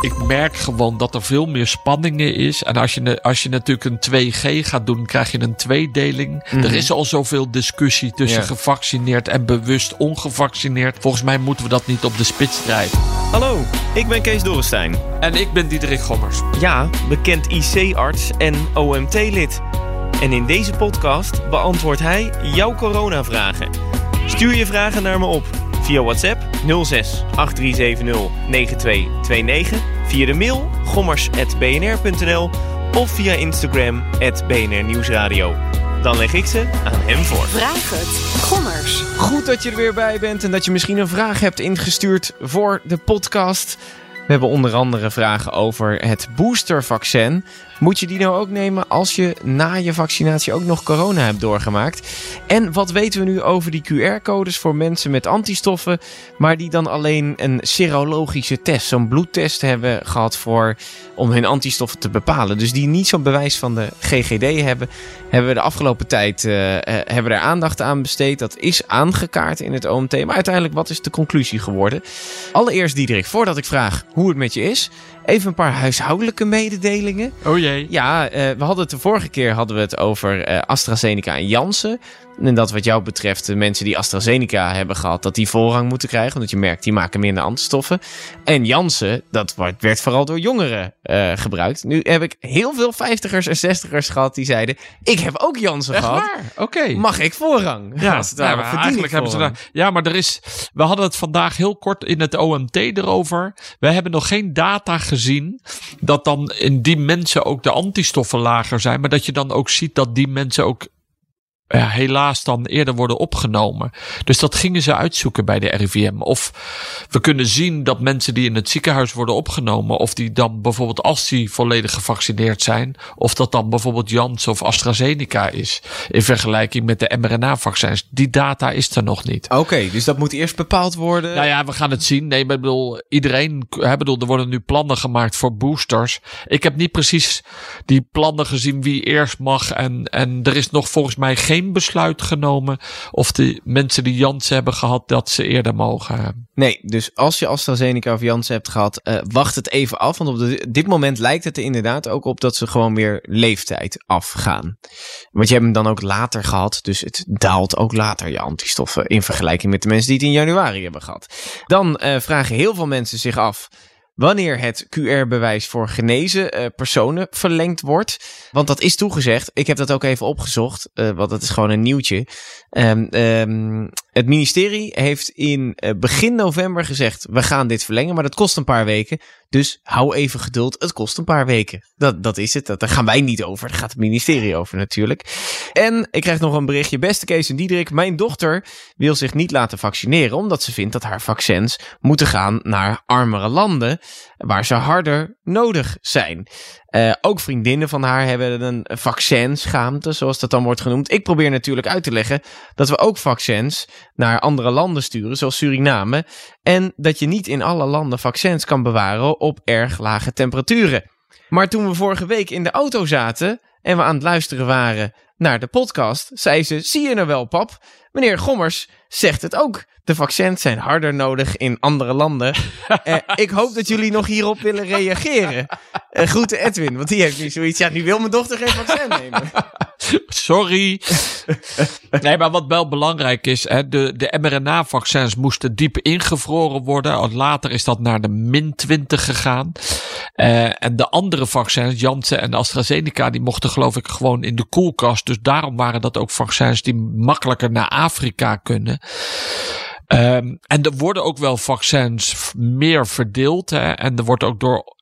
Ik merk gewoon dat er veel meer spanningen is. En als je, als je natuurlijk een 2G gaat doen, krijg je een tweedeling. Er is al zoveel discussie tussen Ja. gevaccineerd en bewust ongevaccineerd. Volgens mij moeten we dat niet op de spits drijven. Hallo, ik ben Kees Dorrestein. En ik ben Diederik Gommers. Ja, bekend IC-arts en OMT-lid. En in deze podcast beantwoordt hij jouw coronavragen. Stuur je vragen naar me op via WhatsApp 06 8370 9229, via de mail gommers.bnr.nl of via Instagram BNR Nieuwsradio. Dan leg ik ze aan hem voor. Vraag het. Gommers. Goed dat je er weer bij bent en dat je misschien een vraag hebt ingestuurd voor de podcast. We hebben onder andere vragen over het boostervaccin. Moet je die nou ook nemen als je na je vaccinatie ook nog corona hebt doorgemaakt? En wat weten we nu over die QR-codes voor mensen met antistoffen, maar die dan alleen een serologische test, zo'n bloedtest hebben gehad voor, om hun antistoffen te bepalen. Dus die niet zo'n bewijs van de GGD hebben, hebben we de afgelopen tijd eh, hebben er aandacht aan besteed. Dat is aangekaart in het OMT. Maar uiteindelijk, wat is de conclusie geworden? Allereerst, Diederik, voordat ik vraag hoe het met je is, even een paar huishoudelijke mededelingen. Oh Ja, eh, we hadden het de vorige keer hadden we het over eh, AstraZeneca en Janssen. En dat wat jou betreft, de mensen die AstraZeneca hebben gehad, dat die voorrang moeten krijgen. Omdat je merkt, die maken minder antistoffen. En Janssen, dat werd vooral door jongeren eh, gebruikt. Nu heb ik heel veel vijftigers en zestigers gehad die zeiden, ik heb ook Janssen Echt gehad. Oké. Mag ik voorrang? Ja, Als het ja, ware, maar eigenlijk hebben ze daar. Ja, maar er is. We hadden het vandaag heel kort in het OMT erover. We hebben nog geen data gezien dat dan in die mensen ook de antistoffen lager zijn, maar dat je dan ook ziet dat die mensen ook. Ja, helaas dan eerder worden opgenomen. Dus dat gingen ze uitzoeken bij de RIVM. Of we kunnen zien dat mensen die in het ziekenhuis worden opgenomen, of die dan bijvoorbeeld als die volledig gevaccineerd zijn, of dat dan bijvoorbeeld Janssen of AstraZeneca is, in vergelijking met de mRNA-vaccins. Die data is er nog niet. Oké, dus dat moet eerst bepaald worden. Nou ja, we gaan het zien. Nee, maar ik bedoel, iedereen, ik bedoel, er worden nu plannen gemaakt voor boosters. Ik heb niet precies die plannen gezien wie eerst mag. En, en er is nog volgens mij geen besluit genomen of de mensen die Janssen hebben gehad, dat ze eerder mogen. Nee, dus als je AstraZeneca of Janssen hebt gehad, eh, wacht het even af. Want op dit moment lijkt het er inderdaad ook op dat ze gewoon weer leeftijd afgaan. Want je hebt hem dan ook later gehad, dus het daalt ook later je antistoffen in vergelijking met de mensen die het in januari hebben gehad. Dan eh, vragen heel veel mensen zich af wanneer het QR-bewijs voor genezen eh, personen verlengd wordt. Want dat is toegezegd. Ik heb dat ook even opgezocht, eh, want dat is gewoon een nieuwtje. Ehm, ehm, het ministerie heeft in eh, begin november gezegd: we gaan dit verlengen, maar dat kost een paar weken. Dus hou even geduld, het kost een paar weken. Dat, dat is het. Dat, daar gaan wij niet over. Daar gaat het ministerie over natuurlijk. En ik krijg nog een berichtje. Beste Kees en Diederik, mijn dochter wil zich niet laten vaccineren omdat ze vindt dat haar vaccins moeten gaan naar armere landen waar ze harder nodig zijn. Eh, ook vriendinnen van haar hebben een vaccinschaamte, zoals dat dan wordt genoemd. Ik probeer natuurlijk uit te leggen dat we ook vaccins naar andere landen sturen, zoals Suriname. En dat je niet in alle landen vaccins kan bewaren op erg lage temperaturen. Maar toen we vorige week in de auto zaten en we aan het luisteren waren naar de podcast, zei ze: Zie je nou wel, pap? Meneer Gommers zegt het ook. De vaccins zijn harder nodig in andere landen. Eh, ik hoop dat jullie nog hierop willen reageren. Eh groeten Edwin, want die heeft nu zoiets. Ja, nu wil mijn dochter geen vaccin nemen. Sorry. nee, maar wat wel belangrijk is, hè, de, de mRNA-vaccins moesten diep ingevroren worden. Later is dat naar de min 20 gegaan. Eh, en de andere vaccins, Janssen en AstraZeneca, die mochten geloof ik gewoon in de koelkast. Dus daarom waren dat ook vaccins die makkelijker naar Afrika kunnen. Ehm, en er worden ook wel vaccins meer verdeeld. Hè, en er wordt ook door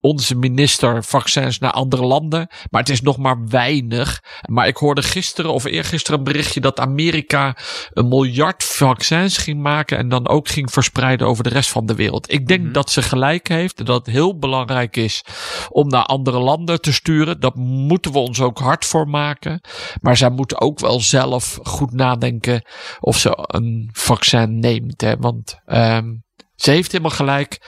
onze minister vaccins naar andere landen. Maar het is nog maar weinig. Maar ik hoorde gisteren of eergisteren een berichtje dat Amerika een miljard vaccins ging maken. En dan ook ging verspreiden over de rest van de wereld. Ik denk Mhm. dat ze gelijk heeft. Dat het heel belangrijk is om naar andere landen te sturen. Dat moeten we ons ook hard voor maken. Maar zij moeten ook wel zelf goed nadenken of ze een vaccin neemt. Hè? Want ehm, ze heeft helemaal gelijk.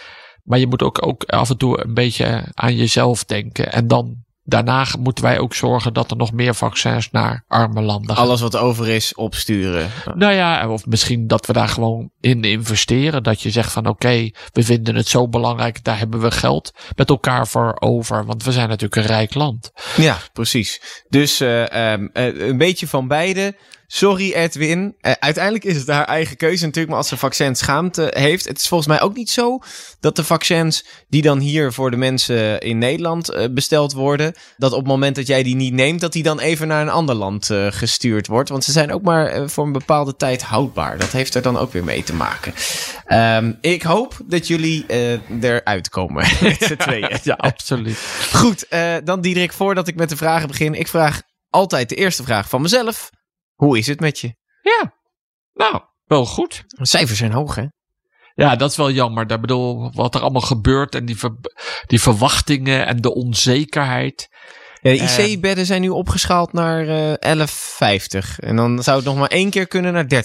Maar je moet ook, ook af en toe een beetje aan jezelf denken. En dan daarna moeten wij ook zorgen dat er nog meer vaccins naar arme landen gaan. Alles wat over is, opsturen. Nou ja, of misschien dat we daar gewoon in investeren. Dat je zegt van oké, we vinden het zo belangrijk, daar hebben we geld met elkaar voor over. Want we zijn natuurlijk een rijk land. Ja, precies. Dus eh, ehm, eh, een beetje van beide. Sorry Edwin. Eh, uiteindelijk is het haar eigen keuze natuurlijk. Maar als ze vaccins schaamte heeft. Het is volgens mij ook niet zo dat de vaccins die dan hier voor de mensen in Nederland eh, besteld worden. Dat op het moment dat jij die niet neemt. Dat die dan even naar een ander land eh, gestuurd wordt. Want ze zijn ook maar voor een bepaalde tijd houdbaar. Dat heeft er dan ook weer mee te maken. Ehm, ik hoop dat jullie eruit komen met z'n tweeën. Ja, absoluut. Goed, dan Diederik, voordat ik met de vragen begin. Ik vraag altijd de eerste vraag van mezelf. Hoe is het met je? Ja, nou, wel goed. De cijfers zijn hoog, hè? Ja, dat is wel jammer. Ik bedoel, wat er allemaal gebeurt en die, ver- die verwachtingen en de onzekerheid. Ja, de IC-bedden zijn nu opgeschaald naar eh 11,50. En dan zou het nog maar één keer kunnen naar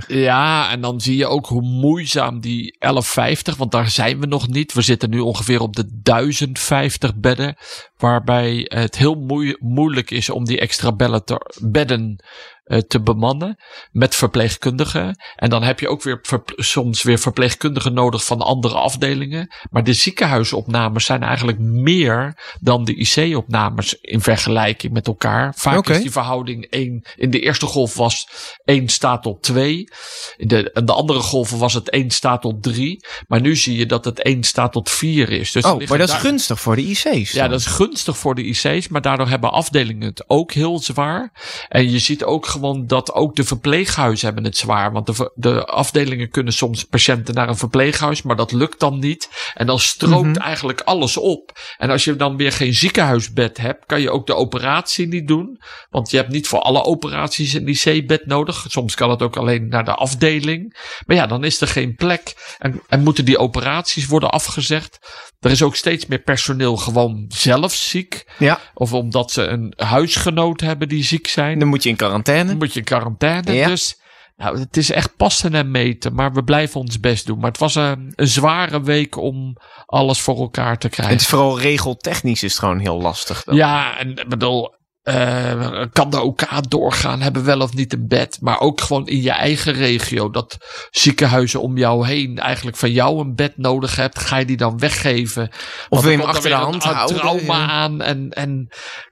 13,50. Ja, en dan zie je ook hoe moeizaam die 1150, want daar zijn we nog niet. We zitten nu ongeveer op de 1050 bedden, waarbij het heel moe- moeilijk is om die extra bedden te, bedden, eh, te bemannen met verpleegkundigen. En dan heb je ook weer soms weer verpleegkundigen nodig van andere afdelingen. Maar de ziekenhuisopnames zijn eigenlijk meer dan de IC-opnames in vergelijking met elkaar. Vaak is die verhouding 1. In de eerste golf was 1 staat tot 2. In de, in de andere golven was het 1 staat tot 3. Maar nu zie je dat het 1 staat tot 4 is. Dus Oh, maar dat is gunstig voor de IC's. ja, dat is gunstig voor de IC's, maar daardoor hebben afdelingen het ook heel zwaar. En je ziet ook gewoon dat ook de verpleeghuizen hebben het zwaar. Want de, de afdelingen kunnen soms patiënten naar een verpleeghuis, maar dat lukt dan niet. En dan stroomt Mhm. eigenlijk alles op. En als je dan weer geen ziekenhuisbed hebt, kan je ook de operatie niet doen. Want je hebt niet voor alle operaties een IC-bed nodig. Soms kan het ook alleen naar de afdeling. Maar ja, dan is er geen plek. En, en moeten die operaties worden afgezegd. Er is ook steeds meer personeel gewoon zelf ziek. Ja, Of omdat ze een huisgenoot hebben die ziek zijn. dan moet je in quarantaine. Dan moet je in quarantaine. Ja. Dus nou, het is echt passen en meten. Maar we blijven ons best doen. Maar het was een, een zware week om alles voor elkaar te krijgen. Het is vooral regeltechnisch is het gewoon heel lastig. dan. Ja, en ik bedoel, eh, kan de OK doorgaan, hebben wel of niet een bed. Maar ook gewoon in je eigen regio. Dat ziekenhuizen om jou heen eigenlijk van jou een bed nodig hebt. Ga je die dan weggeven? Want wil je hem achter de hand een, een houden, trauma ja. aan. En, en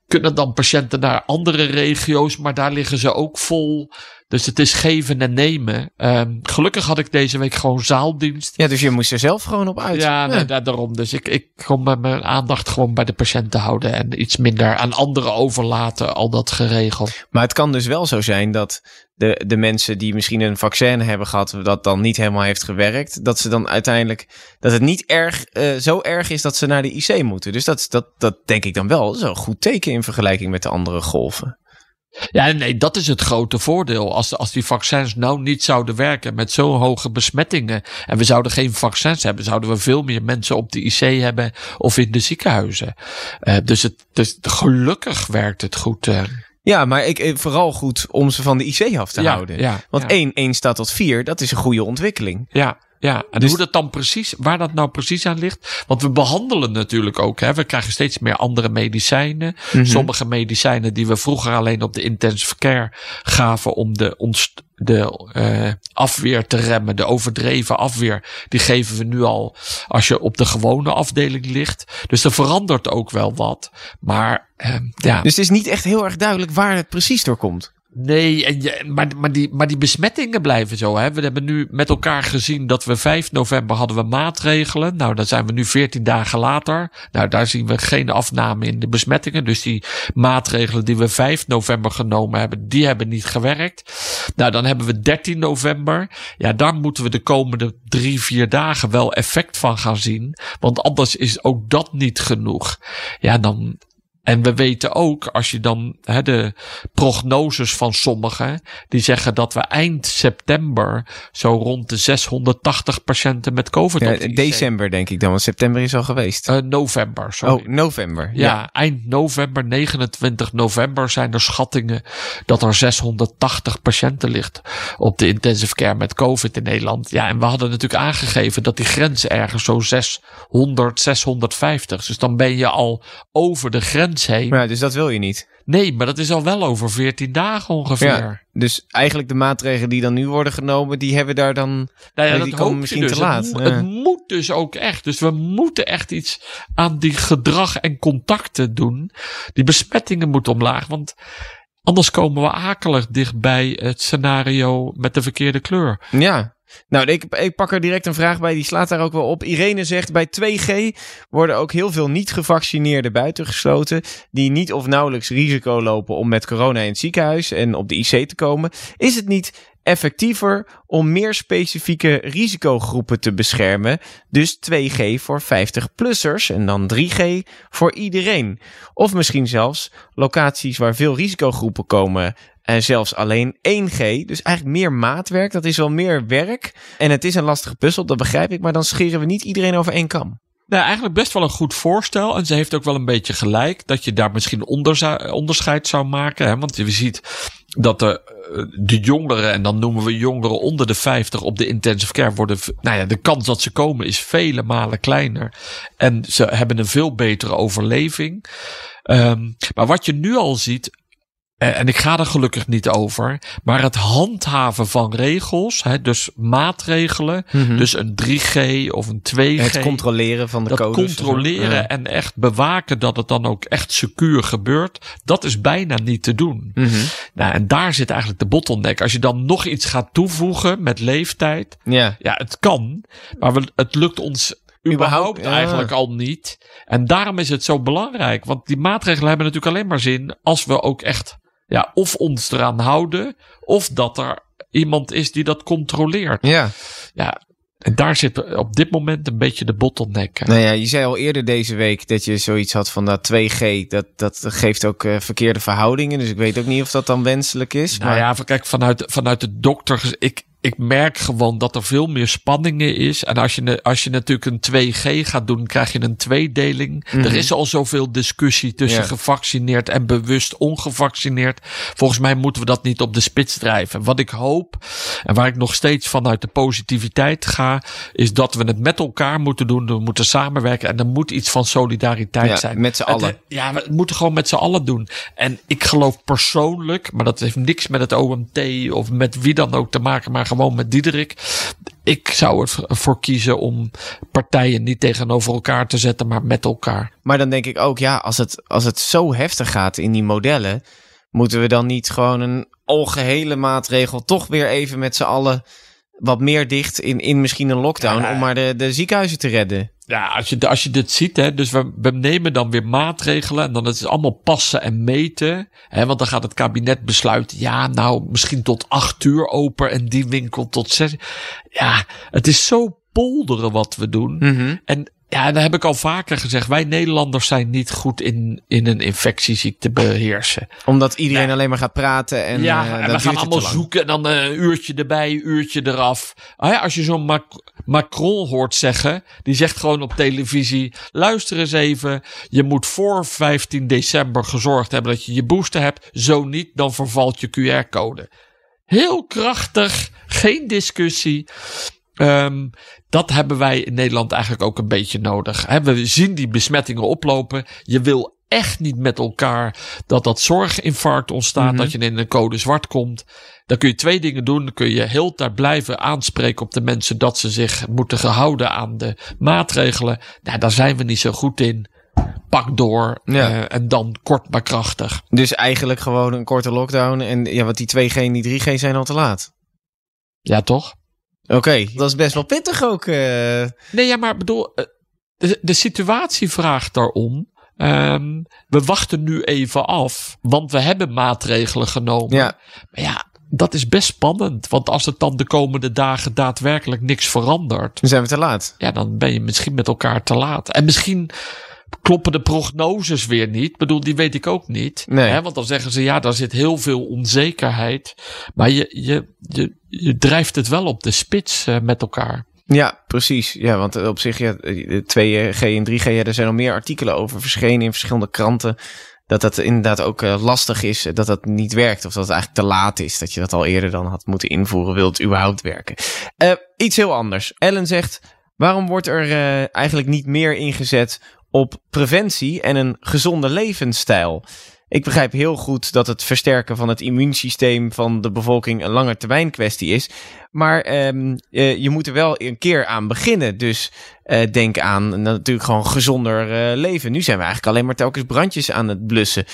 kunnen dan patiënten naar andere regio's. Maar daar liggen ze ook vol. Dus het is geven en nemen. Ehm, gelukkig had ik deze week gewoon zaaldienst. Ja, dus je moest er zelf gewoon op uit. Ja, nee, da- daarom. Dus ik, ik kon mijn aandacht gewoon bij de patiënten houden. En iets minder aan anderen overlaten. Al dat geregeld. Maar het kan dus wel zo zijn dat de, de mensen die misschien een vaccin hebben gehad, dat dan niet helemaal heeft gewerkt, dat ze dan uiteindelijk, dat het niet erg, eh, zo erg is dat ze naar de IC moeten. Dus dat, dat, dat denk ik dan wel. Dat is wel een goed teken in vergelijking met de andere golven. Ja, nee, dat is het grote voordeel. Als, als die vaccins nou niet zouden werken met zo'n hoge besmettingen. en we zouden geen vaccins hebben, zouden we veel meer mensen op de IC hebben. of in de ziekenhuizen. Eh, dus, het, dus gelukkig werkt het goed. eh. Ja, maar ik, eh, vooral goed om ze van de IC af te ja, houden. Ja, Want ja. 1, 1 staat tot 4, dat is een goede ontwikkeling. Ja, ja. En Dus- hoe dat dan precies, waar dat nou precies aan ligt. Want we behandelen natuurlijk ook. Hè. We krijgen steeds meer andere medicijnen. Mhm. Sommige medicijnen die we vroeger alleen op de intensive care gaven om de, ontst- de eh, afweer te remmen, de overdreven afweer, die geven we nu al als je op de gewone afdeling ligt. Dus er verandert ook wel wat. Maar eh, ja, Dus het is niet echt heel erg duidelijk waar het precies door komt. Nee, en je, maar, maar, die, maar die besmettingen blijven zo. Hè? We hebben nu met elkaar gezien dat we 5 november hadden we maatregelen. Nou, dan zijn we nu 14 dagen later. Nou, daar zien we geen afname in de besmettingen. Dus die maatregelen die we 5 november genomen hebben, die hebben niet gewerkt. Nou, dan hebben we 13 november. Ja, daar moeten we de komende drie, vier dagen wel effect van gaan zien. Want anders is ook dat niet genoeg. Ja, dan, en we weten ook, als je dan hè, de prognoses van sommigen, die zeggen dat we eind september zo rond de 680 patiënten met COVID Ja, de december denk ik dan, want september is al geweest. Eh, november, sorry. oh, november. Ja, eind november, 29 november zijn er schattingen dat er 680 patiënten ligt op de intensive care met COVID in Nederland. Ja, en we hadden natuurlijk aangegeven dat die grens ergens zo 600, 650. Dus dan ben je al over de grens Ja, dus dat wil je niet. Nee, maar dat is al wel over 14 dagen ongeveer. Ja. Dus eigenlijk de maatregelen die dan nu worden genomen, die hebben daar dan... Nou ja, dat die hoop komen misschien dus. te laat. Het, Ja. het moet dus ook echt. Dus we moeten echt iets aan die gedrag en contacten doen. Die besmettingen moeten omlaag. Want anders komen we akelig dicht bij het scenario met de verkeerde kleur. Ja. Nou, ik, ik pak er direct een vraag bij, die slaat daar ook wel op. Irene zegt, bij 2G worden ook heel veel niet-gevaccineerden buitengesloten... die niet of nauwelijks risico lopen om met corona in het ziekenhuis en op de IC te komen. Is het niet effectiever om meer specifieke risicogroepen te beschermen? Dus 2G voor 50-plussers en dan 3G voor iedereen. Of misschien zelfs locaties waar veel risicogroepen komen en zelfs alleen 1G. Dus eigenlijk meer maatwerk. Dat is wel meer werk. En het is een lastige puzzel, dat begrijp ik. Maar dan scheren we niet iedereen over één kam. Nou, eigenlijk best wel een goed voorstel. En ze heeft ook wel een beetje gelijk dat je daar misschien onderscheid zou maken. Hè? Want je ziet dat de, eh, de jongeren, en dan noemen we jongeren onder de 50 op de intensive care worden. Nou ja, de kans dat ze komen is vele malen kleiner. En ze hebben een veel betere overleving. Ehm, maar wat je nu al ziet. Eh, En ik ga er gelukkig niet over. Maar het handhaven van regels, hè, dus maatregelen. Dus een 3G of een 2G Het controleren van de dat codes. controleren Ja. en echt bewaken dat het dan ook echt secuur gebeurt, dat is bijna niet te doen. Mhm. Nou, en daar zit eigenlijk de bottleneck. Als je dan nog iets gaat toevoegen met leeftijd, Ja. ja, het kan, maar we, het lukt ons überhaupt ja. eigenlijk al niet. En daarom is het zo belangrijk, want die maatregelen hebben natuurlijk alleen maar zin als we ook echt, ja, of ons eraan houden, of dat er iemand is die dat controleert. Ja. Ja, en daar zit op dit moment een beetje de bottleneck. hè. Nou ja, je zei al eerder deze week dat je zoiets had van dat 2G. Dat, dat geeft ook eh, verkeerde verhoudingen. Dus ik weet ook niet of dat dan wenselijk is. Nou maar ja, kijk, vanuit, vanuit de dokter, ik, ik merk gewoon dat er veel meer spanningen is. En als je, als je natuurlijk een 2G gaat doen, krijg je een tweedeling. Er is al zoveel discussie tussen gevaccineerd en bewust ongevaccineerd. Volgens mij moeten we dat niet op de spits drijven. Wat ik hoop, en waar ik nog steeds vanuit de positiviteit ga, is dat we het met elkaar moeten doen. We moeten samenwerken en er moet iets van solidariteit Ja, zijn. met z'n Het- allen. ja, we moeten gewoon met z'n allen doen. En ik geloof persoonlijk, maar dat heeft niks met het OMT of met wie dan ook te maken, maar gewoon met Diederik. Ik zou ervoor kiezen om partijen niet tegenover elkaar te zetten, maar met elkaar. Maar dan denk ik ook, ja, als het, als het zo heftig gaat in die modellen, moeten we dan niet gewoon een algehele maatregel toch weer even met z'n allen wat meer dicht in, in misschien een lockdown Ja. om maar de, de ziekenhuizen te redden. Ja, als je, als je dit ziet, hè, dus we, we nemen dan weer maatregelen en dan is het allemaal passen en meten. Hè, want dan gaat het kabinet besluiten, ja, nou, misschien tot acht uur open en die winkel tot zes. Ja, het is zo polderen wat we doen. Mhm. En ja, dat heb ik al vaker gezegd. Wij Nederlanders zijn niet goed in, in een infectieziekte beheersen. Omdat iedereen alleen maar gaat praten en, ja, eh, en we gaan allemaal zoeken en dan eh, een uurtje erbij, een uurtje eraf. Ah ja, als je zo'n Mac- Macron hoort zeggen, die zegt gewoon op televisie: luister eens even, je moet voor 15 december gezorgd hebben dat je je booster hebt. Zo niet, dan vervalt je QR-code. Heel krachtig, geen discussie. Ehm, dat hebben wij in Nederland eigenlijk ook een beetje nodig. We zien die besmettingen oplopen. Je wil echt niet met elkaar dat dat zorginfarct ontstaat, Mhm. dat je in een code zwart komt. Dan kun je twee dingen doen. Dan kun je heel tijd blijven aanspreken op de mensen dat ze zich moeten gehouden aan de maatregelen. Nou, daar zijn we niet zo goed in. pak door Ja. eh, en dan kort maar krachtig. Dus eigenlijk gewoon een korte lockdown. En ja, wat die 2G en die 3G zijn al te laat. Ja, toch? Oké, dat is best wel pittig ook. eh. Nee, ja, maar bedoel, eh, de, de situatie vraagt daarom. Ehm, we wachten nu even af, want we hebben maatregelen genomen. Ja, Maar ja, dat is best spannend. Want als het dan de komende dagen daadwerkelijk niks verandert, dan zijn we te laat. ja, dan ben je misschien met elkaar te laat. En misschien kloppen de prognoses weer niet. Ik bedoel, die weet ik ook niet. Nee. Hè? Want dan zeggen ze, ja, daar zit heel veel onzekerheid. Maar je, je, je, je drijft het wel op de spits eh, met elkaar. Ja, precies. Ja, want op zich, ja, de 2G en 3G, ja, er zijn al meer artikelen over verschenen in verschillende kranten. Dat dat inderdaad ook eh, lastig is, dat dat niet werkt. Of dat het eigenlijk te laat is. Dat je dat al eerder dan had moeten invoeren. Wil het überhaupt werken? Eh, iets heel anders. Ellen zegt, waarom wordt er eh, eigenlijk niet meer ingezet op preventie en een gezonde levensstijl? Ik begrijp heel goed dat het versterken van het immuunsysteem van de bevolking een lange termijn kwestie is. Maar ehm, eh, je moet er wel een keer aan beginnen. Dus eh, denk aan natuurlijk gewoon gezonder eh, leven. Nu zijn we eigenlijk alleen maar telkens brandjes aan het blussen.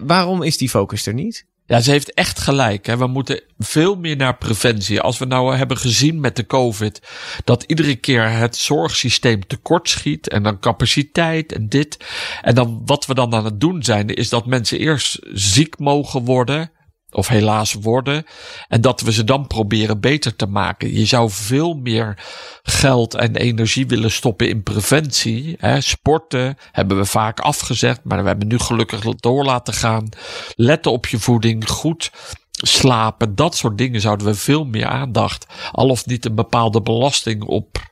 Waarom is die focus er niet? Ja, ze heeft echt gelijk. Hè. We moeten veel meer naar preventie. Als we nou hebben gezien met de COVID dat iedere keer het zorgsysteem tekort schiet en dan capaciteit en dit. En dan wat we dan aan het doen zijn, is dat mensen eerst ziek mogen worden. Of helaas worden. En dat we ze dan proberen beter te maken. Je zou veel meer geld en energie willen stoppen in preventie. Hè. Sporten hebben we vaak afgezegd. Maar we hebben nu gelukkig door laten gaan. Letten op je voeding. Goed slapen. Dat soort dingen zouden we veel meer aandacht. Al of niet een bepaalde belasting op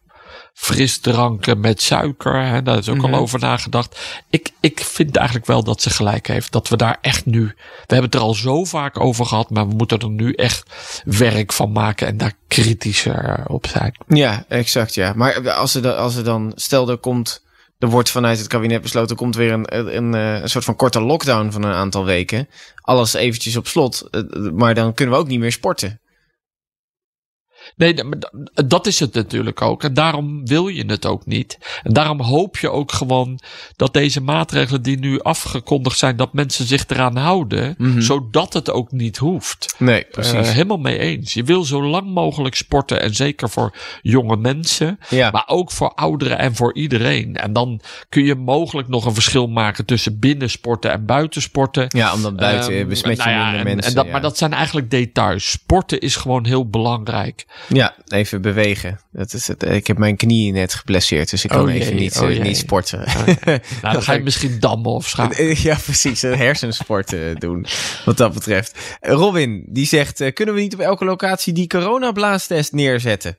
frisdranken met suiker. Hè, daar is ook Mhm. al over nagedacht. Ik, ik vind eigenlijk wel dat ze gelijk heeft. Dat we daar echt nu. We hebben het er al zo vaak over gehad. Maar we moeten er nu echt werk van maken. En daar kritischer op zijn. Ja, exact ja. Maar als er, als er dan, stel er komt, er wordt vanuit het kabinet besloten, er komt weer een, een, een, eh, een soort van korte lockdown van een aantal weken. Alles eventjes op slot. eh, Maar dan kunnen we ook niet meer sporten. Nee, dat is het natuurlijk ook. En daarom wil je het ook niet. En daarom hoop je ook gewoon dat deze maatregelen die nu afgekondigd zijn, dat mensen zich eraan houden. Mhm. Zodat het ook niet hoeft. Nee, Eh, helemaal mee eens. Je wil zo lang mogelijk sporten. En zeker voor jonge mensen. ja. Maar ook voor ouderen en voor iedereen. En dan kun je mogelijk nog een verschil maken tussen binnensporten en buitensporten. ja, omdat buiten Ehm, besmet je nou ja, minder en- mensen. En dat, ja. Maar dat zijn eigenlijk details. Sporten is gewoon heel belangrijk. Ja, even bewegen. Dat is het. Ik heb mijn knieën net geblesseerd, dus ik kan Oh even jee, niet, oh eh, niet sporten. Nou, dan ga je misschien dammen of schaken. Ja, precies. Een hersensport eh, doen, wat dat betreft. Robin, die zegt, eh, kunnen we niet op elke locatie die coronablaastest neerzetten?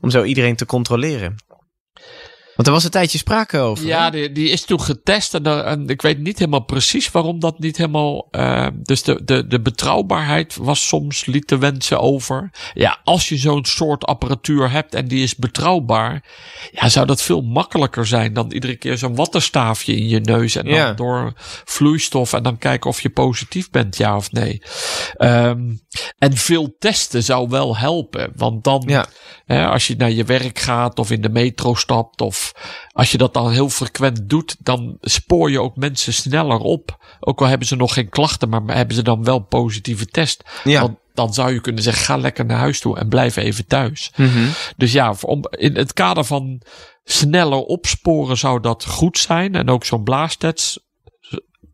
Om zo iedereen te controleren. Want er was een tijdje sprake over. Ja, hè? die, die is toen getest en, er- en ik weet niet helemaal precies waarom dat niet helemaal. eh, dus de, de, de betrouwbaarheid was soms liet de wensen over. Ja, als je zo'n soort apparatuur hebt en die is betrouwbaar, ja, zou dat veel makkelijker zijn dan iedere keer zo'n wattenstaafje in je neus en dan Ja. door vloeistof en dan kijken of je positief bent, ja of nee. Ehm, en veel testen zou wel helpen, want dan Ja. Hè, als je naar je werk gaat of in de metro stapt of als je dat dan heel frequent doet, dan spoor je ook mensen sneller op. Ook al hebben ze nog geen klachten, maar hebben ze dan wel positieve test. Ja. Want dan zou je kunnen zeggen, ga lekker naar huis toe en blijf even thuis. Mhm. Dus ja, om, in het kader van sneller opsporen zou dat goed zijn. En ook zo'n blaastest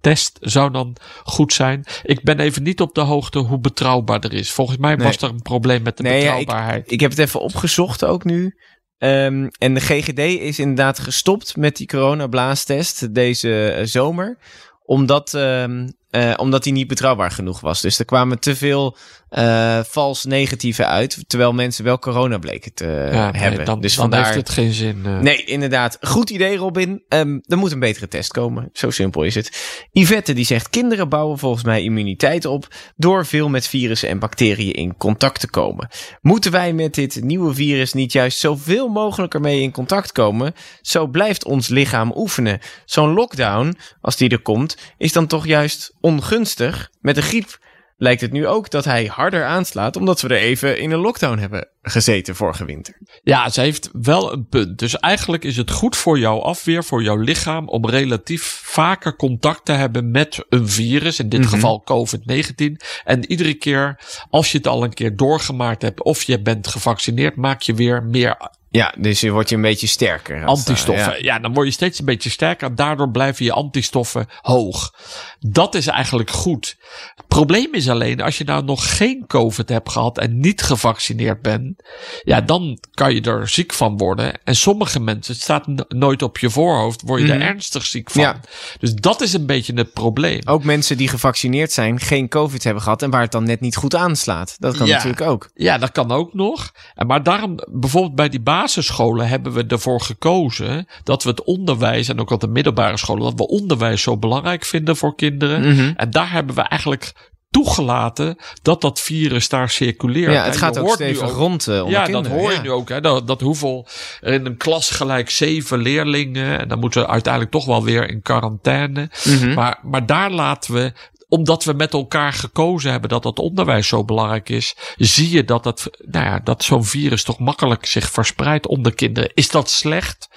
test zou dan goed zijn. Ik ben even niet op de hoogte hoe betrouwbaar er is. Volgens mij Nee. was er een probleem met de Nee, ja, ik- betrouwbaarheid. Ik heb het even opgezocht ook nu. Ehm, en de GGD is inderdaad gestopt met die coronablaastest deze eh, zomer. Omdat, ehm, eh, omdat die niet betrouwbaar genoeg was. Dus er kwamen te veel eh, vals negatieve uit. Terwijl mensen wel corona bleken te Ja, nee, hebben. dan, dus dan vandaar... heeft het geen zin. eh. Nee, inderdaad. Goed idee, Robin. Ehm, er moet een betere test komen. Zo simpel is het. Yvette die zegt: kinderen bouwen volgens mij immuniteit op door veel met virussen en bacteriën in contact te komen. Moeten wij met dit nieuwe virus niet juist zoveel mogelijk ermee in contact komen? Zo blijft ons lichaam oefenen. Zo'n lockdown, als die er komt, is dan toch juist ongunstig. Met de griep lijkt het nu ook dat hij harder aanslaat, omdat we er even in een lockdown hebben gezeten vorige winter. Ja, ze heeft wel een punt. Dus eigenlijk is het goed voor jouw afweer, voor jouw lichaam, om relatief vaker contact te hebben met een virus, in dit Mhm. geval COVID-19. En iedere keer, als je het al een keer doorgemaakt hebt of je bent gevaccineerd, maak je weer meer Ja, dus je wordt je een beetje sterker. antistoffen. ware, Ja. dan word je steeds een beetje sterker. Daardoor blijven je antistoffen hoog. Dat is eigenlijk goed. Het probleem is alleen, als je nou nog geen COVID hebt gehad en niet gevaccineerd bent, ja, dan kan je er ziek van worden. En sommige mensen, het staat no- nooit op je voorhoofd, word je Mhm. er ernstig ziek van. Ja. Dus dat is een beetje het probleem. Ook mensen die gevaccineerd zijn, geen COVID hebben gehad en waar het dan net niet goed aanslaat. Dat kan Ja. natuurlijk ook. Ja, dat kan ook nog. Maar daarom, bijvoorbeeld bij die basisscholen hebben we ervoor gekozen dat we het onderwijs en ook op de middelbare scholen, dat we onderwijs zo belangrijk vinden voor kinderen. Mhm. En daar hebben we eigenlijk toegelaten dat dat virus daar circuleert. Ja, het En gaat ook stevig rond eh, onder ja, kinderen. dat hoor je nu ook. Hè? Dat, dat hoeveel er in een klas gelijk zeven leerlingen. En dan moeten ze uiteindelijk toch wel weer in quarantaine. Mhm. Maar, maar daar laten we, omdat we met elkaar gekozen hebben dat dat onderwijs zo belangrijk is, zie je dat, het, nou ja, dat zo'n virus toch makkelijk zich verspreidt onder kinderen. Is dat slecht?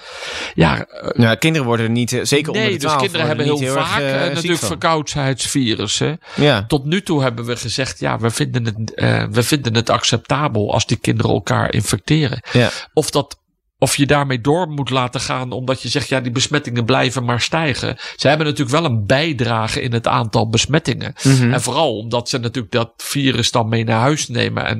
Ja, eh, Ja, kinderen worden er niet, eh, zeker onder nee, de dus 12, kinderen hebben heel vaak erg, eh, natuurlijk verkoudheidsvirussen. Ja. Tot nu toe hebben we gezegd, ja, we vinden het, we vinden het acceptabel als die kinderen elkaar infecteren. Ja. Of dat of je daarmee door moet laten gaan omdat je zegt, ja, die besmettingen blijven maar stijgen. Ze hebben natuurlijk wel een bijdrage in het aantal besmettingen. Mhm. En vooral omdat ze natuurlijk dat virus dan mee naar huis nemen en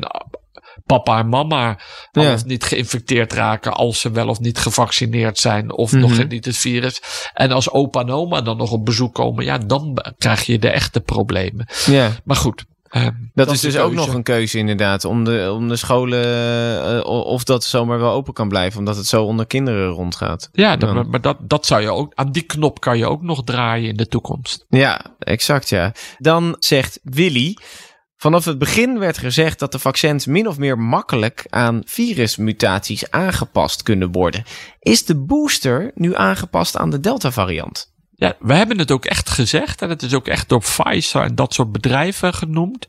papa en mama al Ja. of niet geïnfecteerd raken als ze wel of niet gevaccineerd zijn of Mhm. nog niet het virus. En als opa en oma dan nog op bezoek komen, ja, dan krijg je de echte problemen. ja. Maar goed. Ehm, Dat, is dus ook nog een keuze inderdaad. Om de, om de scholen, eh, of dat zomaar wel open kan blijven. Omdat het zo onder kinderen rondgaat. Ja, dat- maar, maar dat, dat zou je ook, aan die knop kan je ook nog draaien in de toekomst. Ja, exact ja. Dan zegt Willy... Vanaf het begin werd gezegd dat de vaccins min of meer makkelijk aan virusmutaties aangepast kunnen worden. Is de booster nu aangepast aan de Delta-variant? Ja, we hebben het ook echt gezegd. En het is ook echt door Pfizer en dat soort bedrijven genoemd.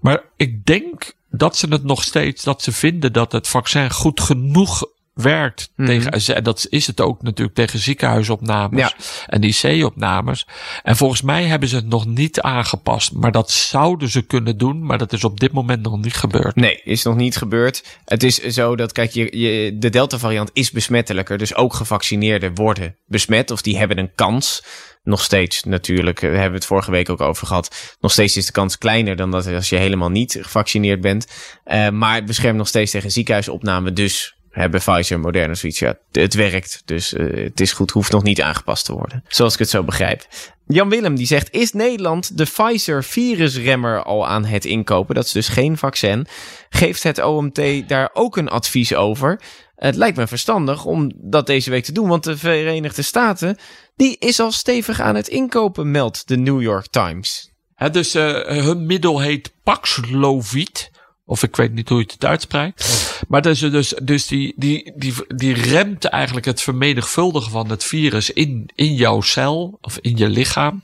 Maar ik denk dat ze het nog steeds, dat ze vinden dat het vaccin goed genoeg werkt Mhm. tegen, en dat is het ook natuurlijk tegen ziekenhuisopnames Ja. en IC-opnames. En volgens mij hebben ze het nog niet aangepast. Maar dat zouden ze kunnen doen, maar dat is op dit moment nog niet gebeurd. Nee, is nog niet gebeurd. Het is zo dat, kijk, je, je, de Delta-variant is besmettelijker. Dus ook gevaccineerden worden besmet. Of die hebben een kans. Nog steeds natuurlijk, we hebben het vorige week ook over gehad. Nog steeds is de kans kleiner dan dat als je helemaal niet gevaccineerd bent. Eh, maar het beschermt nog steeds tegen ziekenhuisopname. Dus hebben Pfizer, Moderna zoiets. Ja, het werkt. Dus eh, het is goed, hoeft nog niet aangepast te worden. Zoals ik het zo begrijp. Jan Willem die zegt: Is Nederland de Pfizer virusremmer al aan het inkopen? Dat is dus geen vaccin. Geeft het OMT daar ook een advies over? Het lijkt me verstandig om dat deze week te doen, want de Verenigde Staten die is al stevig aan het inkopen, meldt de New York Times. Dus eh, hun middel heet Paxlovid. Of ik weet niet hoe je het uitspreekt. Maar dus, dus, dus die, die, die, die remt eigenlijk het vermenigvuldigen van het virus in, in jouw cel of in je lichaam.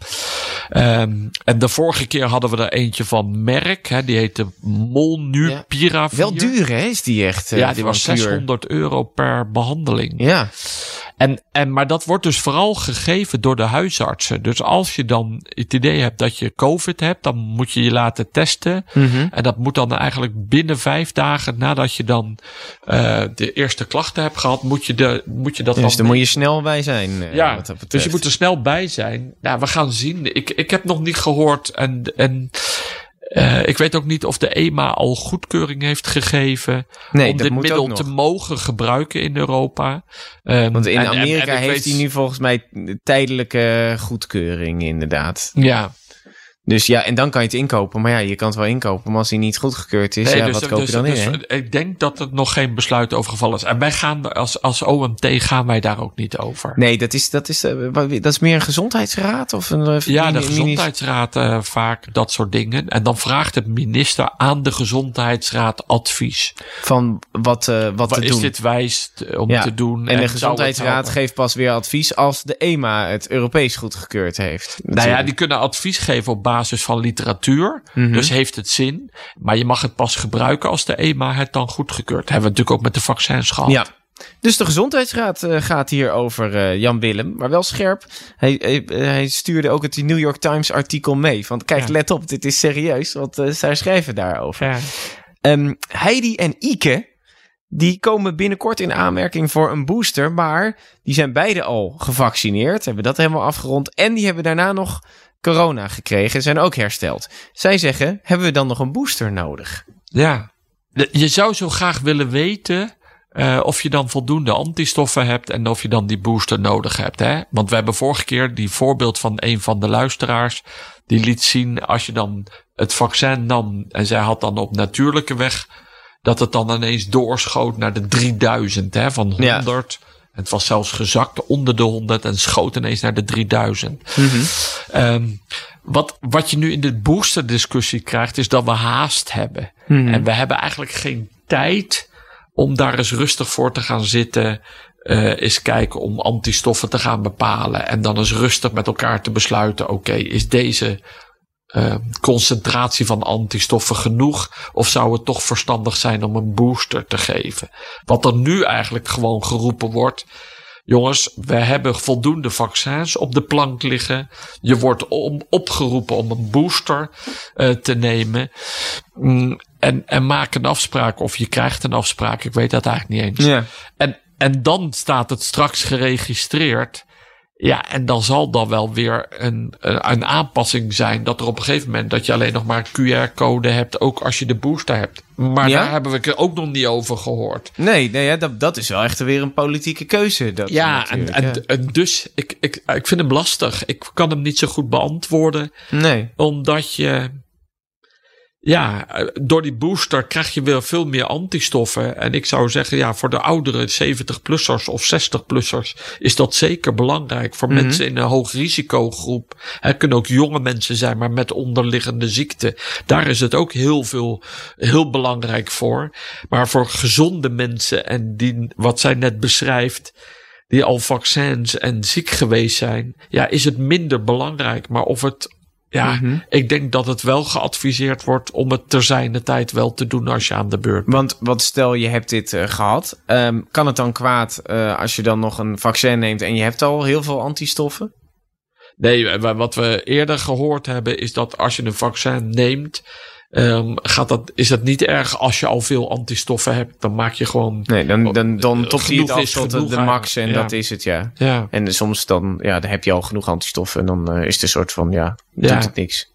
Ehm, en de vorige keer hadden we er eentje van Merck. Hè, die heette Molnupiravir. Wel duur, hè? Is die echt? eh, Ja, die was een kuur? 600 euro per behandeling. Ja, En, en, maar dat wordt dus vooral gegeven door de huisartsen. Dus als je dan het idee hebt dat je COVID hebt, dan moet je je laten testen. Mhm. En dat moet dan eigenlijk binnen vijf dagen nadat je dan eh, de eerste klachten hebt gehad, moet je, de, moet je dat dus dan. moet je snel bij zijn. eh, ja, wat dat betreft. dus je moet er snel bij zijn. Nou, we gaan zien. Ik, ik heb nog niet gehoord en, en eh, ik weet ook niet of de EMA al goedkeuring heeft gegeven nee, om dit middel te mogen gebruiken in Europa. Ehm, Want in en- Amerika en heeft weet- hij nu volgens mij tijdelijke goedkeuring, inderdaad. Ja, Dus ja, en dan kan je het inkopen. Maar ja, je kan het wel inkopen, maar als hij niet goedgekeurd is, ja, dus- wat koop dus- je dan dus, in? hè? Ik denk dat er nog geen besluit over gevallen is. En wij gaan als, als OMT gaan wij daar ook niet over. Nee, dat is, dat, is, eh, dat is meer een gezondheidsraad of een... eh, Ja, de gezondheidsraad eh, vaak dat soort dingen. En dan vraagt het minister aan de gezondheidsraad advies. Van wat, eh, wat te Wat is doen. dit wijs om Ja, te doen? En de gezondheidsraad geeft pas weer advies als de EMA het Europees goedgekeurd heeft. Nou ja, die kunnen advies geven op basis basis van literatuur. Mhm. Dus heeft het zin. Maar je mag het pas gebruiken als de EMA het dan goedgekeurd. Hebben we natuurlijk ook met de vaccins gehad. Ja. Dus de Gezondheidsraad eh, gaat hier over eh, Jan Willem, maar wel scherp. Hij, hij, hij stuurde ook het New York Times artikel mee. Van kijk, Ja. let op, dit is serieus, want eh, zij schrijven daarover. Ja. Ehm, Heidi en Ike, die komen binnenkort in aanmerking voor een booster, maar die zijn beide al gevaccineerd, hebben dat helemaal afgerond. En die hebben daarna nog corona gekregen, zijn ook hersteld. Zij zeggen, hebben we dan nog een booster nodig? Ja. Je zou zo graag willen weten eh, of je dan voldoende antistoffen hebt en of je dan die booster nodig hebt. Hè? Want we hebben vorige keer die voorbeeld van een van de luisteraars. Die liet zien als je dan het vaccin nam en zij had dan op natuurlijke weg. Dat het dan ineens doorschoot naar de 3000 hè, van Ja. 100. Het was zelfs gezakt onder de 100 en schoot ineens naar de 3000. Ehm, wat, wat je nu in de boosterdiscussie krijgt, is dat we haast hebben. En we hebben eigenlijk geen tijd om daar eens rustig voor te gaan zitten. eh eens kijken om antistoffen te gaan bepalen. En dan eens rustig met elkaar te besluiten: oké, is deze eh, concentratie van antistoffen genoeg? Of zou het toch verstandig zijn om een booster te geven? Wat er nu eigenlijk gewoon geroepen wordt. Jongens, we hebben voldoende vaccins op de plank liggen. Je wordt om, opgeroepen om een booster eh, te nemen. Mm, en, en maak een afspraak of je krijgt een afspraak. Ik weet dat eigenlijk niet eens. Ja. En, en dan staat het straks geregistreerd. Ja, en dan zal dan wel weer een, een, een aanpassing zijn. Dat er op een gegeven moment dat je alleen nog maar QR-code hebt. Ook als je de booster hebt. Maar Ja? daar hebben we het ook nog niet over gehoord. Nee, nee ja, dat, dat is wel echt weer een politieke keuze. Dat Ja, en, natuurlijk, en, en dus ik, ik, ik vind hem lastig. Ik kan hem niet zo goed beantwoorden. ja. Nee. Omdat je. Ja, eh, door die booster krijg je weer veel meer antistoffen. En ik zou zeggen, ja, voor de oudere 70-plussers of 60-plussers is dat zeker belangrijk. Voor Mhm. mensen in een hoog risicogroep. Het kunnen ook jonge mensen zijn, maar met onderliggende ziekten. Daar is het ook heel veel, heel belangrijk voor. Maar voor gezonde mensen en die, wat zij net beschrijft, die al vaccins en ziek geweest zijn, ja, is het minder belangrijk. Maar of het, ja, Mhm. ik denk dat het wel geadviseerd wordt om het ter zijner tijd wel te doen als je aan de beurt bent. Want wat stel je hebt dit eh, gehad, ehm, kan het dan kwaad eh, als je dan nog een vaccin neemt en je hebt al heel veel antistoffen? Nee, wa- wat we eerder gehoord hebben is dat als je een vaccin neemt, ehm, gaat dat, is dat niet erg als je al veel antistoffen hebt. Dan maak je gewoon. Nee, dan, dan, dan topt hij het af tot de, max en dat is het, ja. Ja, En soms dan, ja, dan heb je al genoeg antistoffen en dan eh, is het een soort van, ja, doet het niks.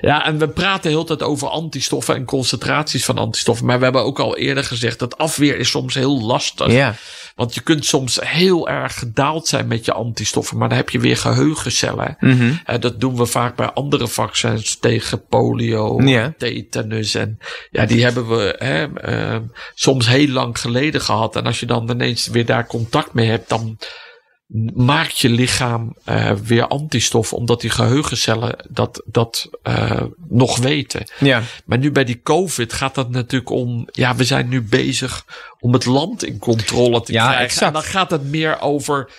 Ja, en we praten heel tijd over antistoffen en concentraties van antistoffen. Maar we hebben ook al eerder gezegd dat afweer is soms heel lastig. Ja, Want je kunt soms heel erg gedaald zijn met je antistoffen, maar dan heb je weer geheugencellen. Mhm. Dat doen we vaak bij andere vaccins tegen polio, tetanus. En ja, die hebben we hè, eh, soms heel lang geleden gehad. En als je dan ineens weer daar contact mee hebt, dan maakt je lichaam eh, weer antistoffen, omdat die geheugencellen dat, dat eh, nog weten. ja. Maar nu bij die COVID gaat dat natuurlijk om. Ja, we zijn nu bezig om het land in controle te Ja, krijgen. exact. En dan gaat het meer over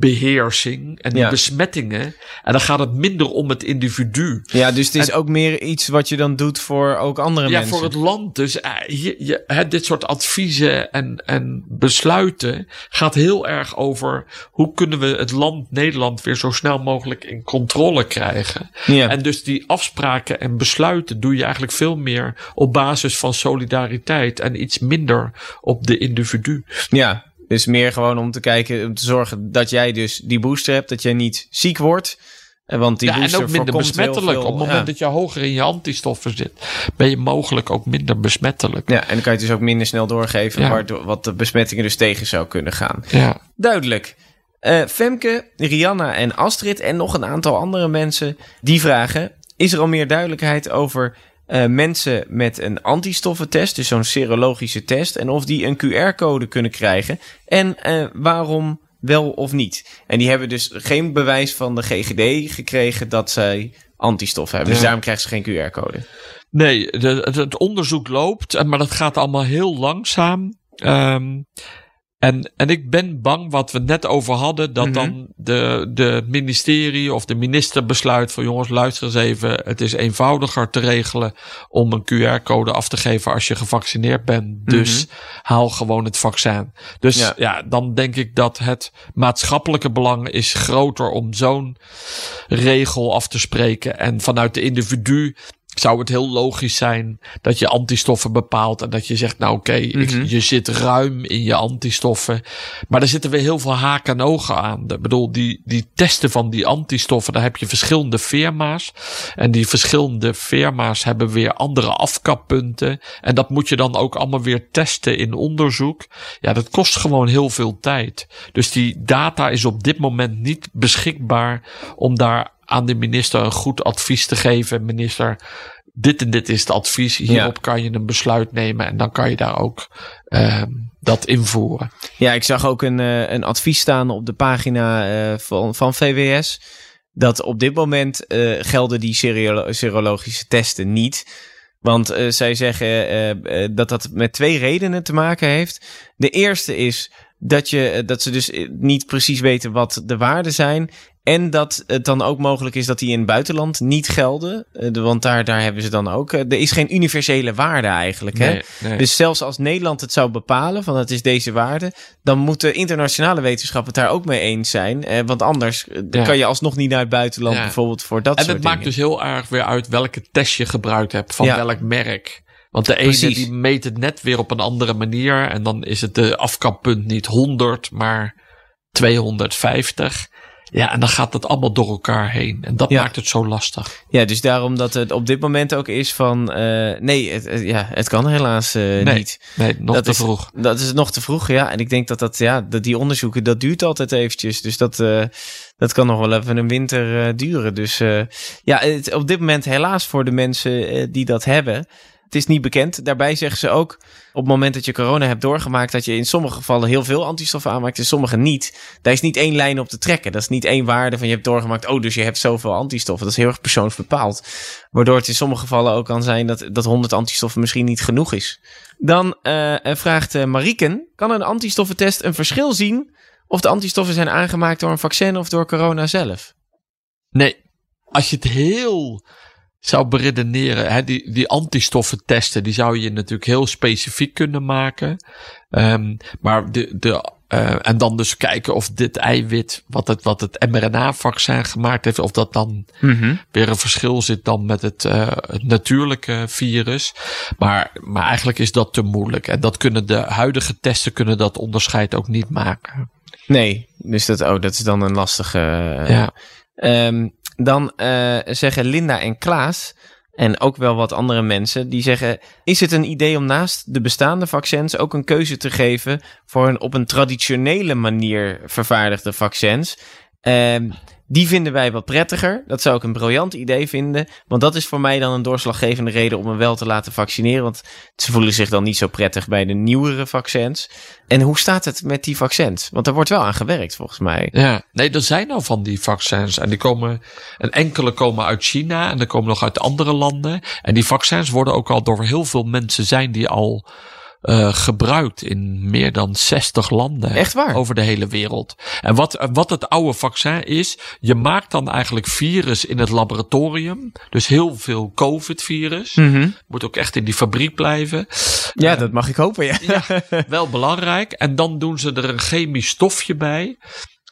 infectiebeheersing en die Ja. besmettingen. En dan gaat het minder om het individu. ja, dus het is ook meer iets wat je dan doet voor ook andere Ja, mensen. voor het land. Dus eh, je, je, hè, dit soort adviezen en, en besluiten gaat heel erg over hoe kunnen we het land Nederland weer zo snel mogelijk in controle krijgen. Ja. En dus die afspraken en besluiten doe je eigenlijk veel meer op basis van solidariteit en iets minder op de individu. Ja, dus meer gewoon om te kijken, om te zorgen dat jij dus die booster hebt, dat jij niet ziek wordt. Eh, Want die Ja, en booster ook minder besmettelijk. veel- Op het moment ja. dat je hoger in je antistoffen zit, ben je mogelijk ook minder besmettelijk. Ja, en dan kan je het dus ook minder snel doorgeven, Ja. waardoor, wat de besmettingen dus tegen zou kunnen gaan. Ja. Duidelijk. Eh, Femke, Rihanna en Astrid en nog een aantal andere mensen die vragen: is er al meer duidelijkheid over eh, mensen met een antistoffentest, dus zo'n serologische test, en of die een QR-code kunnen krijgen en eh, waarom wel of niet? En die hebben dus geen bewijs van de GGD gekregen dat zij antistoffen hebben. Dus daarom krijgen ze geen QR-code. Nee, de, het, het onderzoek loopt, en- maar dat gaat allemaal heel langzaam. Ehm, En, en ik ben bang wat we net over hadden, dat Mhm. dan de, de ministerie of de minister besluit van jongens, luister eens even, het is eenvoudiger te regelen om een QR-code af te geven als je gevaccineerd bent. Dus haal gewoon het vaccin. Dus Ja. ja. dan denk ik dat het maatschappelijke belang is groter om zo'n regel af te spreken. En vanuit de individu zou het heel logisch zijn dat je antistoffen bepaalt en dat je zegt, nou oké, Mhm. je zit ruim in je antistoffen. Maar er zitten weer heel veel haken en ogen aan. Ik bedoel, die, die testen van die antistoffen, daar heb je verschillende firma's. En die verschillende firma's hebben weer andere afkappunten. En dat moet je dan ook allemaal weer testen in onderzoek. Ja, dat kost gewoon heel veel tijd. Dus die data is op dit moment niet beschikbaar om daar aan de minister een goed advies te geven. Minister, dit en dit is het advies. Hierop kan je een besluit nemen en dan kan je daar ook ehm, dat invoeren. Ja, ik zag ook een, eh, een advies staan op de pagina eh, van, van VWS. Dat op dit moment eh, gelden die seriolo- serologische testen niet. Want zij zeggen dat dat met twee redenen te maken heeft. De eerste is dat, je, dat ze dus niet precies weten wat de waarden zijn. En dat het dan ook mogelijk is dat die in het buitenland niet gelden. Eh, want daar, daar hebben ze dan ook. eh, er is geen universele waarde eigenlijk. Hè? Nee, nee. Dus zelfs als Nederland het zou bepalen van het is deze waarde, dan moeten internationale wetenschappen het daar ook mee eens zijn. Eh, want anders dan Ja. kan je alsnog niet naar het buitenland Ja. bijvoorbeeld voor dat en soort het maakt dingen. dus heel erg weer uit welke test je gebruikt hebt, van Ja. welk merk. Want de ene Precies. die meet het net weer op een andere manier. En dan is het de afkappunt niet 100, maar 250. Ja, en dan gaat het allemaal door elkaar heen. En dat Ja. maakt het zo lastig. Ja, dus daarom dat het op dit moment ook is van eh, nee, het, ja, het kan helaas eh, Nee. niet. Nee, nog Dat te is- vroeg. Dat is nog te vroeg, ja. En ik denk dat, dat, ja, dat die onderzoeken, dat duurt altijd eventjes. Dus dat, eh, dat kan nog wel even een winter duren. Dus ja, het, op dit moment helaas voor de mensen die dat hebben. Het is niet bekend. Daarbij zeggen ze ook, op het moment dat je corona hebt doorgemaakt, dat je in sommige gevallen heel veel antistoffen aanmaakt, in sommige niet. Daar is niet één lijn op te trekken. Dat is niet één waarde van je hebt doorgemaakt, oh, dus je hebt zoveel antistoffen. Dat is heel erg persoonsbepaald. Waardoor het in sommige gevallen ook kan zijn dat, dat 100 antistoffen misschien niet genoeg is. Dan eh, vraagt eh, Mariken: kan een antistoffentest een verschil zien of de antistoffen zijn aangemaakt door een vaccin of door corona zelf? Nee, als je het heel zou beredeneren, hè, die, die antistoffentesten, die zou je natuurlijk heel specifiek kunnen maken. Ehm, maar de, de, eh, en dan dus kijken of dit eiwit, wat het, wat het mRNA-vaccin gemaakt heeft, of dat dan weer een verschil zit dan met het, eh, het natuurlijke virus. Maar, maar eigenlijk is dat te moeilijk. En dat kunnen de huidige testen kunnen dat onderscheid ook niet maken. Nee, dus dat, oh, dat is dan een lastige. eh, ja. Ehm, dan eh, zeggen Linda en Klaas. En ook wel wat andere mensen die zeggen: Is het een idee om naast de bestaande vaccins ook een keuze te geven voor een op een traditionele manier vervaardigde vaccins? Ehm, die vinden wij wat prettiger. Dat zou ik een briljant idee vinden. Want dat is voor mij dan een doorslaggevende reden om me wel te laten vaccineren. Want ze voelen zich dan niet zo prettig bij de nieuwere vaccins. En hoe staat het met die vaccins? Want er wordt wel aan gewerkt volgens mij. Ja, nee, er zijn al van die vaccins. En die komen, en enkele komen uit China en er komen nog uit andere landen. En die vaccins worden ook al door heel veel mensen zijn die al eh, gebruikt in meer dan 60 landen. Echt waar? Over de hele wereld. En wat, wat het oude vaccin is, je maakt dan eigenlijk virus in het laboratorium. Dus heel veel COVID-virus. Moet ook echt in die fabriek blijven. Ja, dat mag ik hopen, ja. Ja, wel belangrijk. En dan doen ze er een chemisch stofje bij.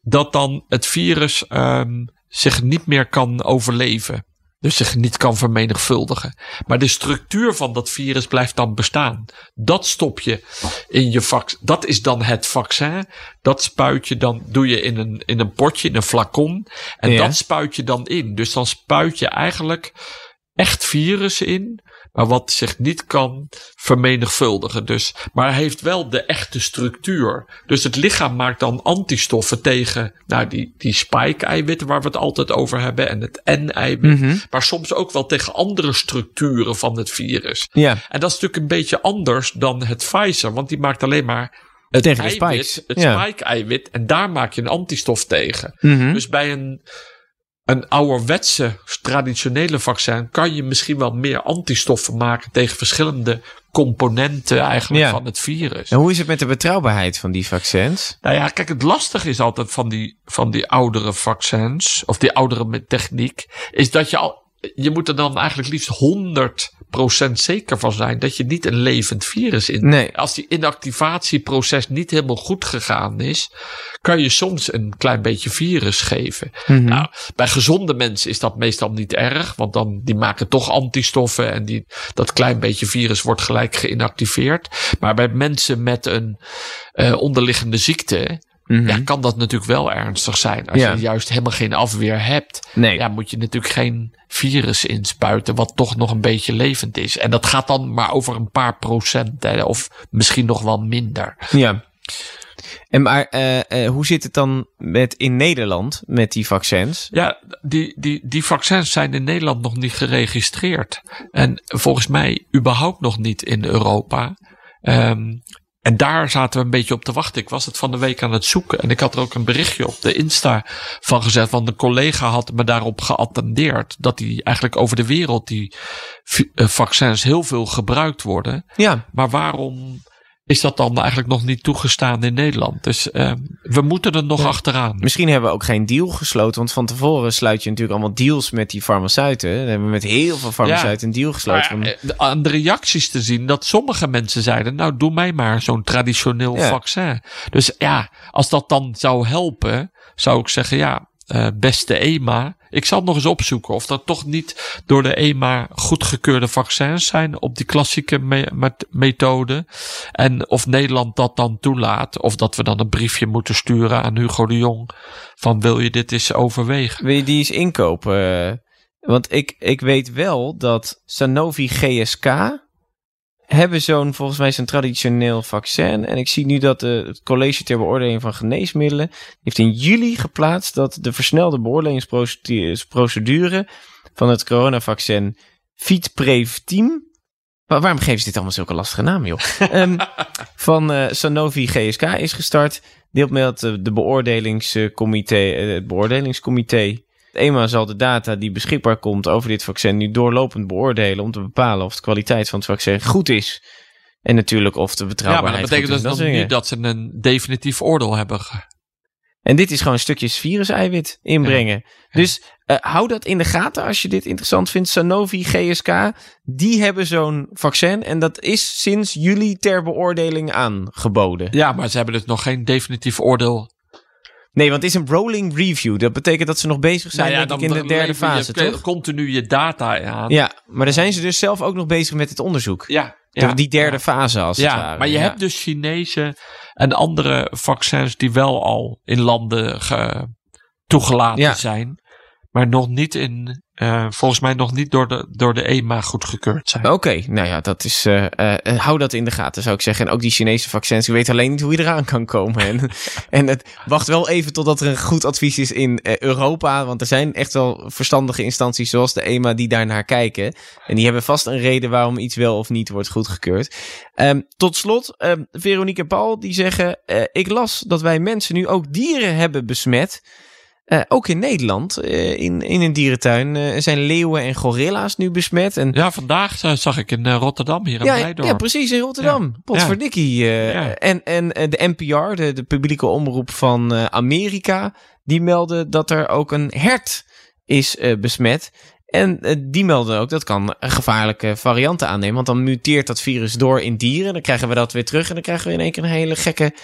Dat dan het virus ehm, zich niet meer kan overleven. Dus zich niet kan vermenigvuldigen. Maar de structuur van dat virus blijft dan bestaan. Dat stop je in je vaccin. Dat is dan het vaccin. Dat spuit je dan, doe je in een, in een potje, in een flacon. En Ja. dat spuit je dan in. Dus dan spuit je eigenlijk echt virus in. Maar wat zich niet kan vermenigvuldigen. Dus, maar heeft wel de echte structuur. Dus het lichaam maakt dan antistoffen tegen nou, die, die spike-eiwitten waar we het altijd over hebben. En het N-eiwit. Mhm. Maar soms ook wel tegen andere structuren van het virus. Ja, En dat is natuurlijk een beetje anders dan het Pfizer. Want die maakt alleen maar het Tegen de eiwit, het ja. spike-eiwit. En daar maak je een antistof tegen. Mhm. Dus bij een, een ouderwetse traditionele vaccin kan je misschien wel meer antistoffen maken tegen verschillende componenten eigenlijk Ja. van het virus. En hoe is het met de betrouwbaarheid van die vaccins? Nou ja, kijk, het lastige is altijd van die, van die oudere vaccins, of die oudere techniek, is dat je al, je moet er dan eigenlijk liefst 100% zeker van zijn dat je niet een levend virus in. Nee. Als die inactivatieproces niet helemaal goed gegaan is, kan je soms een klein beetje virus geven. Mhm. Nou, bij gezonde mensen is dat meestal niet erg, want dan die maken toch antistoffen en die, dat klein beetje virus wordt gelijk geïnactiveerd. Maar bij mensen met een eh, onderliggende ziekte, Mhm. ja, kan dat natuurlijk wel ernstig zijn. Als Ja. je juist helemaal geen afweer hebt, Nee. ja, moet je natuurlijk geen virus inspuiten, wat toch nog een beetje levend is. En dat gaat dan maar over een paar procent, hè, of misschien nog wel minder. Ja. En maar eh, eh, hoe zit het dan met in Nederland met die vaccins? Ja, die, die, die vaccins zijn in Nederland nog niet geregistreerd. En volgens mij überhaupt nog niet in Europa. Ehm, en daar zaten we een beetje op te wachten. Ik was het van de week aan het zoeken. En ik had er ook een berichtje op de Insta van gezet. Want een collega had me daarop geattendeerd. Dat die eigenlijk over de wereld die eh, vaccins heel veel gebruikt worden. Ja. Maar waarom is dat dan eigenlijk nog niet toegestaan in Nederland? Dus ehm, we moeten er nog Ja. achteraan. Misschien hebben we ook geen deal gesloten. Want van tevoren sluit je natuurlijk allemaal deals met die farmaceuten. Dan hebben we met heel veel farmaceuten een deal gesloten. Maar, eh, aan de reacties te zien dat sommige mensen zeiden: Nou, doe mij maar zo'n traditioneel Ja. vaccin. Dus ja, als dat dan zou helpen, zou ik zeggen: Ja, eh, beste EMA. Ik zal nog eens opzoeken of dat toch niet door de EMA goedgekeurde vaccins zijn op die klassieke me- met- methode. En of Nederland dat dan toelaat. Of dat we dan een briefje moeten sturen aan Hugo de Jong. Van wil je dit eens overwegen? Wil je die eens inkopen? Want ik, ik weet wel dat Sanofi GSK hebben zo'n, volgens mij zo'n traditioneel vaccin. En ik zie nu dat de, het College ter Beoordeling van Geneesmiddelen heeft in juli geplaatst dat de versnelde beoordelingsprocedure van het coronavaccin Vitprevtim Waar- waarom geven ze dit allemaal zulke lastige namen, joh? Ehm, van eh, Sanofi GSK is gestart. Deelt met de, de beoordelingscomité, eh, het beoordelingscomité. EMA zal de data die beschikbaar komt over dit vaccin nu doorlopend beoordelen om te bepalen of de kwaliteit van het vaccin goed is. En natuurlijk of de Ja, maar betrouwbaarheid dat betekent dus soort niet dat ze een definitief oordeel hebben. En dit is gewoon stukjes virus-eiwit inbrengen. Dus eh, hou dat in de gaten als je dit interessant vindt. Sanofi, GSK, die hebben zo'n vaccin. En dat is sinds juli ter beoordeling aangeboden. Ja, maar ze hebben dus nog geen definitief oordeel. Nee, want het is een rolling review. Dat betekent dat ze nog bezig zijn Nou ja, denk ik, in de dan derde je fase, ke- toch? Continu je data aan. Ja, maar daar zijn ze dus zelf ook nog bezig met het onderzoek. ja, die derde fase als het ware. maar je hebt dus Chinese en andere vaccins die wel al in landen ge- toegelaten Ja. zijn. Maar nog niet in, eh, volgens mij nog niet door de, door de EMA goedgekeurd zijn. Oké, nou ja, dat is. eh, eh, hou dat in de gaten, zou ik zeggen. En ook die Chinese vaccins. Ik weet alleen niet hoe je eraan kan komen. En, en het wacht wel even totdat er een goed advies is in Europa. Want er zijn echt wel verstandige instanties zoals de EMA die daarnaar kijken. En die hebben vast een reden waarom iets wel of niet wordt goedgekeurd. Ehm, tot slot, ehm, Veronique en Paul die zeggen: Ik las dat wij mensen nu ook dieren hebben besmet. Eh, ook in Nederland, eh, in, in een dierentuin, eh, zijn leeuwen en gorilla's nu besmet. En Ja, vandaag zag ik in Rotterdam hier in ja, precies, in Rotterdam. Ja. Potverdikkie. Ja. En, en de NPR, de, de publieke omroep van Amerika, die meldde dat er ook een hert is besmet. En die melden ook dat kan een gevaarlijke varianten aannemen. Want dan muteert dat virus door in dieren. Dan krijgen we dat weer terug. En dan krijgen we in één keer een hele gekke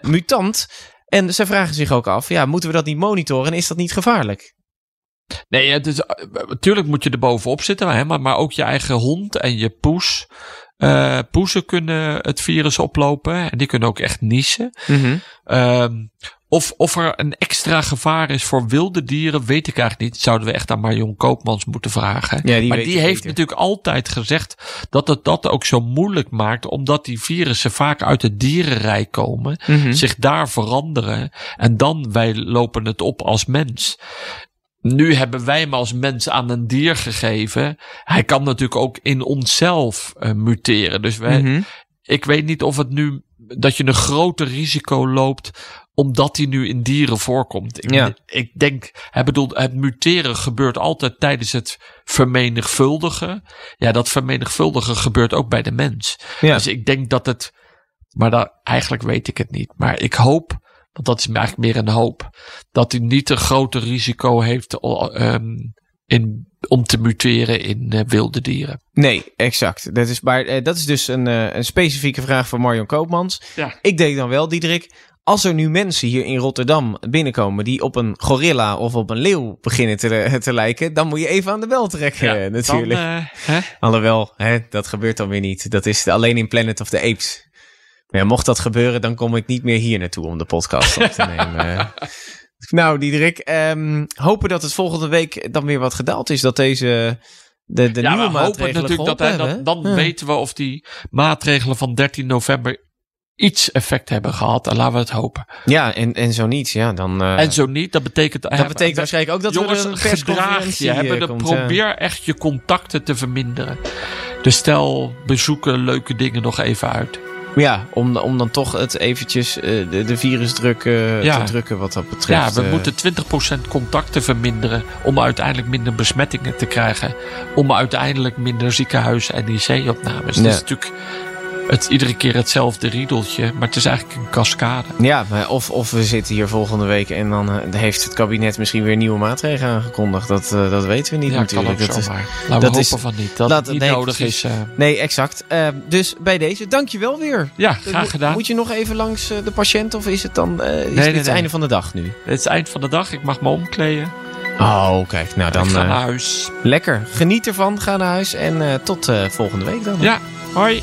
mutant. En ze vragen zich ook af, ja, moeten we dat niet monitoren? En is dat niet gevaarlijk? Nee, het is, natuurlijk moet je er bovenop zitten, hè, maar, maar ook je eigen hond en je poes. eh poezen kunnen het virus oplopen en die kunnen ook echt niezen. Ehm, of, of er een extra gevaar is voor wilde dieren, weet ik eigenlijk niet. Zouden we echt aan Marion Koopmans moeten vragen. Ja, die maar die heeft beter. natuurlijk altijd gezegd dat het dat ook zo moeilijk maakt, omdat die virussen vaak uit het dierenrijk komen, Mhm. zich daar veranderen en dan wij lopen het op als mens. Nu hebben wij hem als mens aan een dier gegeven. Hij kan natuurlijk ook in onszelf eh, muteren. Dus wij, Mhm. ik weet niet of het nu dat je een groter risico loopt omdat die nu in dieren voorkomt. Ik, Ja. ik denk, hij bedoel, het muteren gebeurt altijd tijdens het vermenigvuldigen. Ja, dat vermenigvuldigen gebeurt ook bij de mens. Ja. Dus ik denk dat het, maar daar, eigenlijk weet ik het niet. Maar ik hoop, want dat is eigenlijk meer een hoop, dat hij niet een groter risico heeft ehm, in, om te muteren in eh, wilde dieren. Nee, exact. Dat is, maar eh, dat is dus een, eh, een specifieke vraag van Marion Koopmans. Ja. Ik denk dan wel, Diederik, als er nu mensen hier in Rotterdam binnenkomen die op een gorilla of op een leeuw beginnen te, te lijken, dan moet je even aan de bel trekken eh, natuurlijk. Dan, eh, hè? Alhoewel, hè, dat gebeurt dan weer niet. Dat is alleen in Planet of the Apes. Maar ja, mocht dat gebeuren, dan kom ik niet meer hier naartoe om de podcast op te nemen. Nou, Diederik, ehm, hopen dat het volgende week dan weer wat gedaald is. Dat deze, de, de ja, nieuwe we hopen natuurlijk dat, hij, hebben. dan, dan Ja. weten we of die maatregelen van 13 november iets effect hebben gehad. En laten we het hopen. Ja, en, en zo niet, ja, dan... eh, en zo niet, dat betekent... dat betekent waarschijnlijk ook dat jongens, er een persconferentie je. Hebben eh, ja. probeer echt je contacten te verminderen. Dus stel, bezoeken leuke dingen nog even uit. Ja, om, om dan toch het eventjes eh, de, de virusdruk Ja. te drukken wat dat betreft. Ja, we eh. moeten 20% contacten verminderen om uiteindelijk minder besmettingen te krijgen. Om uiteindelijk minder ziekenhuizen en IC-opnames. Ja. Het is natuurlijk het, iedere keer hetzelfde riedeltje, maar het is eigenlijk een cascade. Ja, maar of, of we zitten hier volgende week en dan eh, heeft het kabinet misschien weer nieuwe maatregelen aangekondigd. Dat, eh, dat weten we niet Ja, kan natuurlijk. ook Dat is-. Laten we hopen is- van niet. Dat laat- het niet nee, nodig precies. is. eh. Nee, exact. Dus bij deze, dankjewel weer. ja, graag gedaan. Moet je nog even langs de patiënt of is het dan is nee, het nee. einde van de dag nu? Het is het eind van de dag. Ik mag me omkleden. Oh, kijk. Nou, Dan ga naar huis. lekker. Geniet ervan. Ga naar huis en tot volgende week dan. Ja, hoi.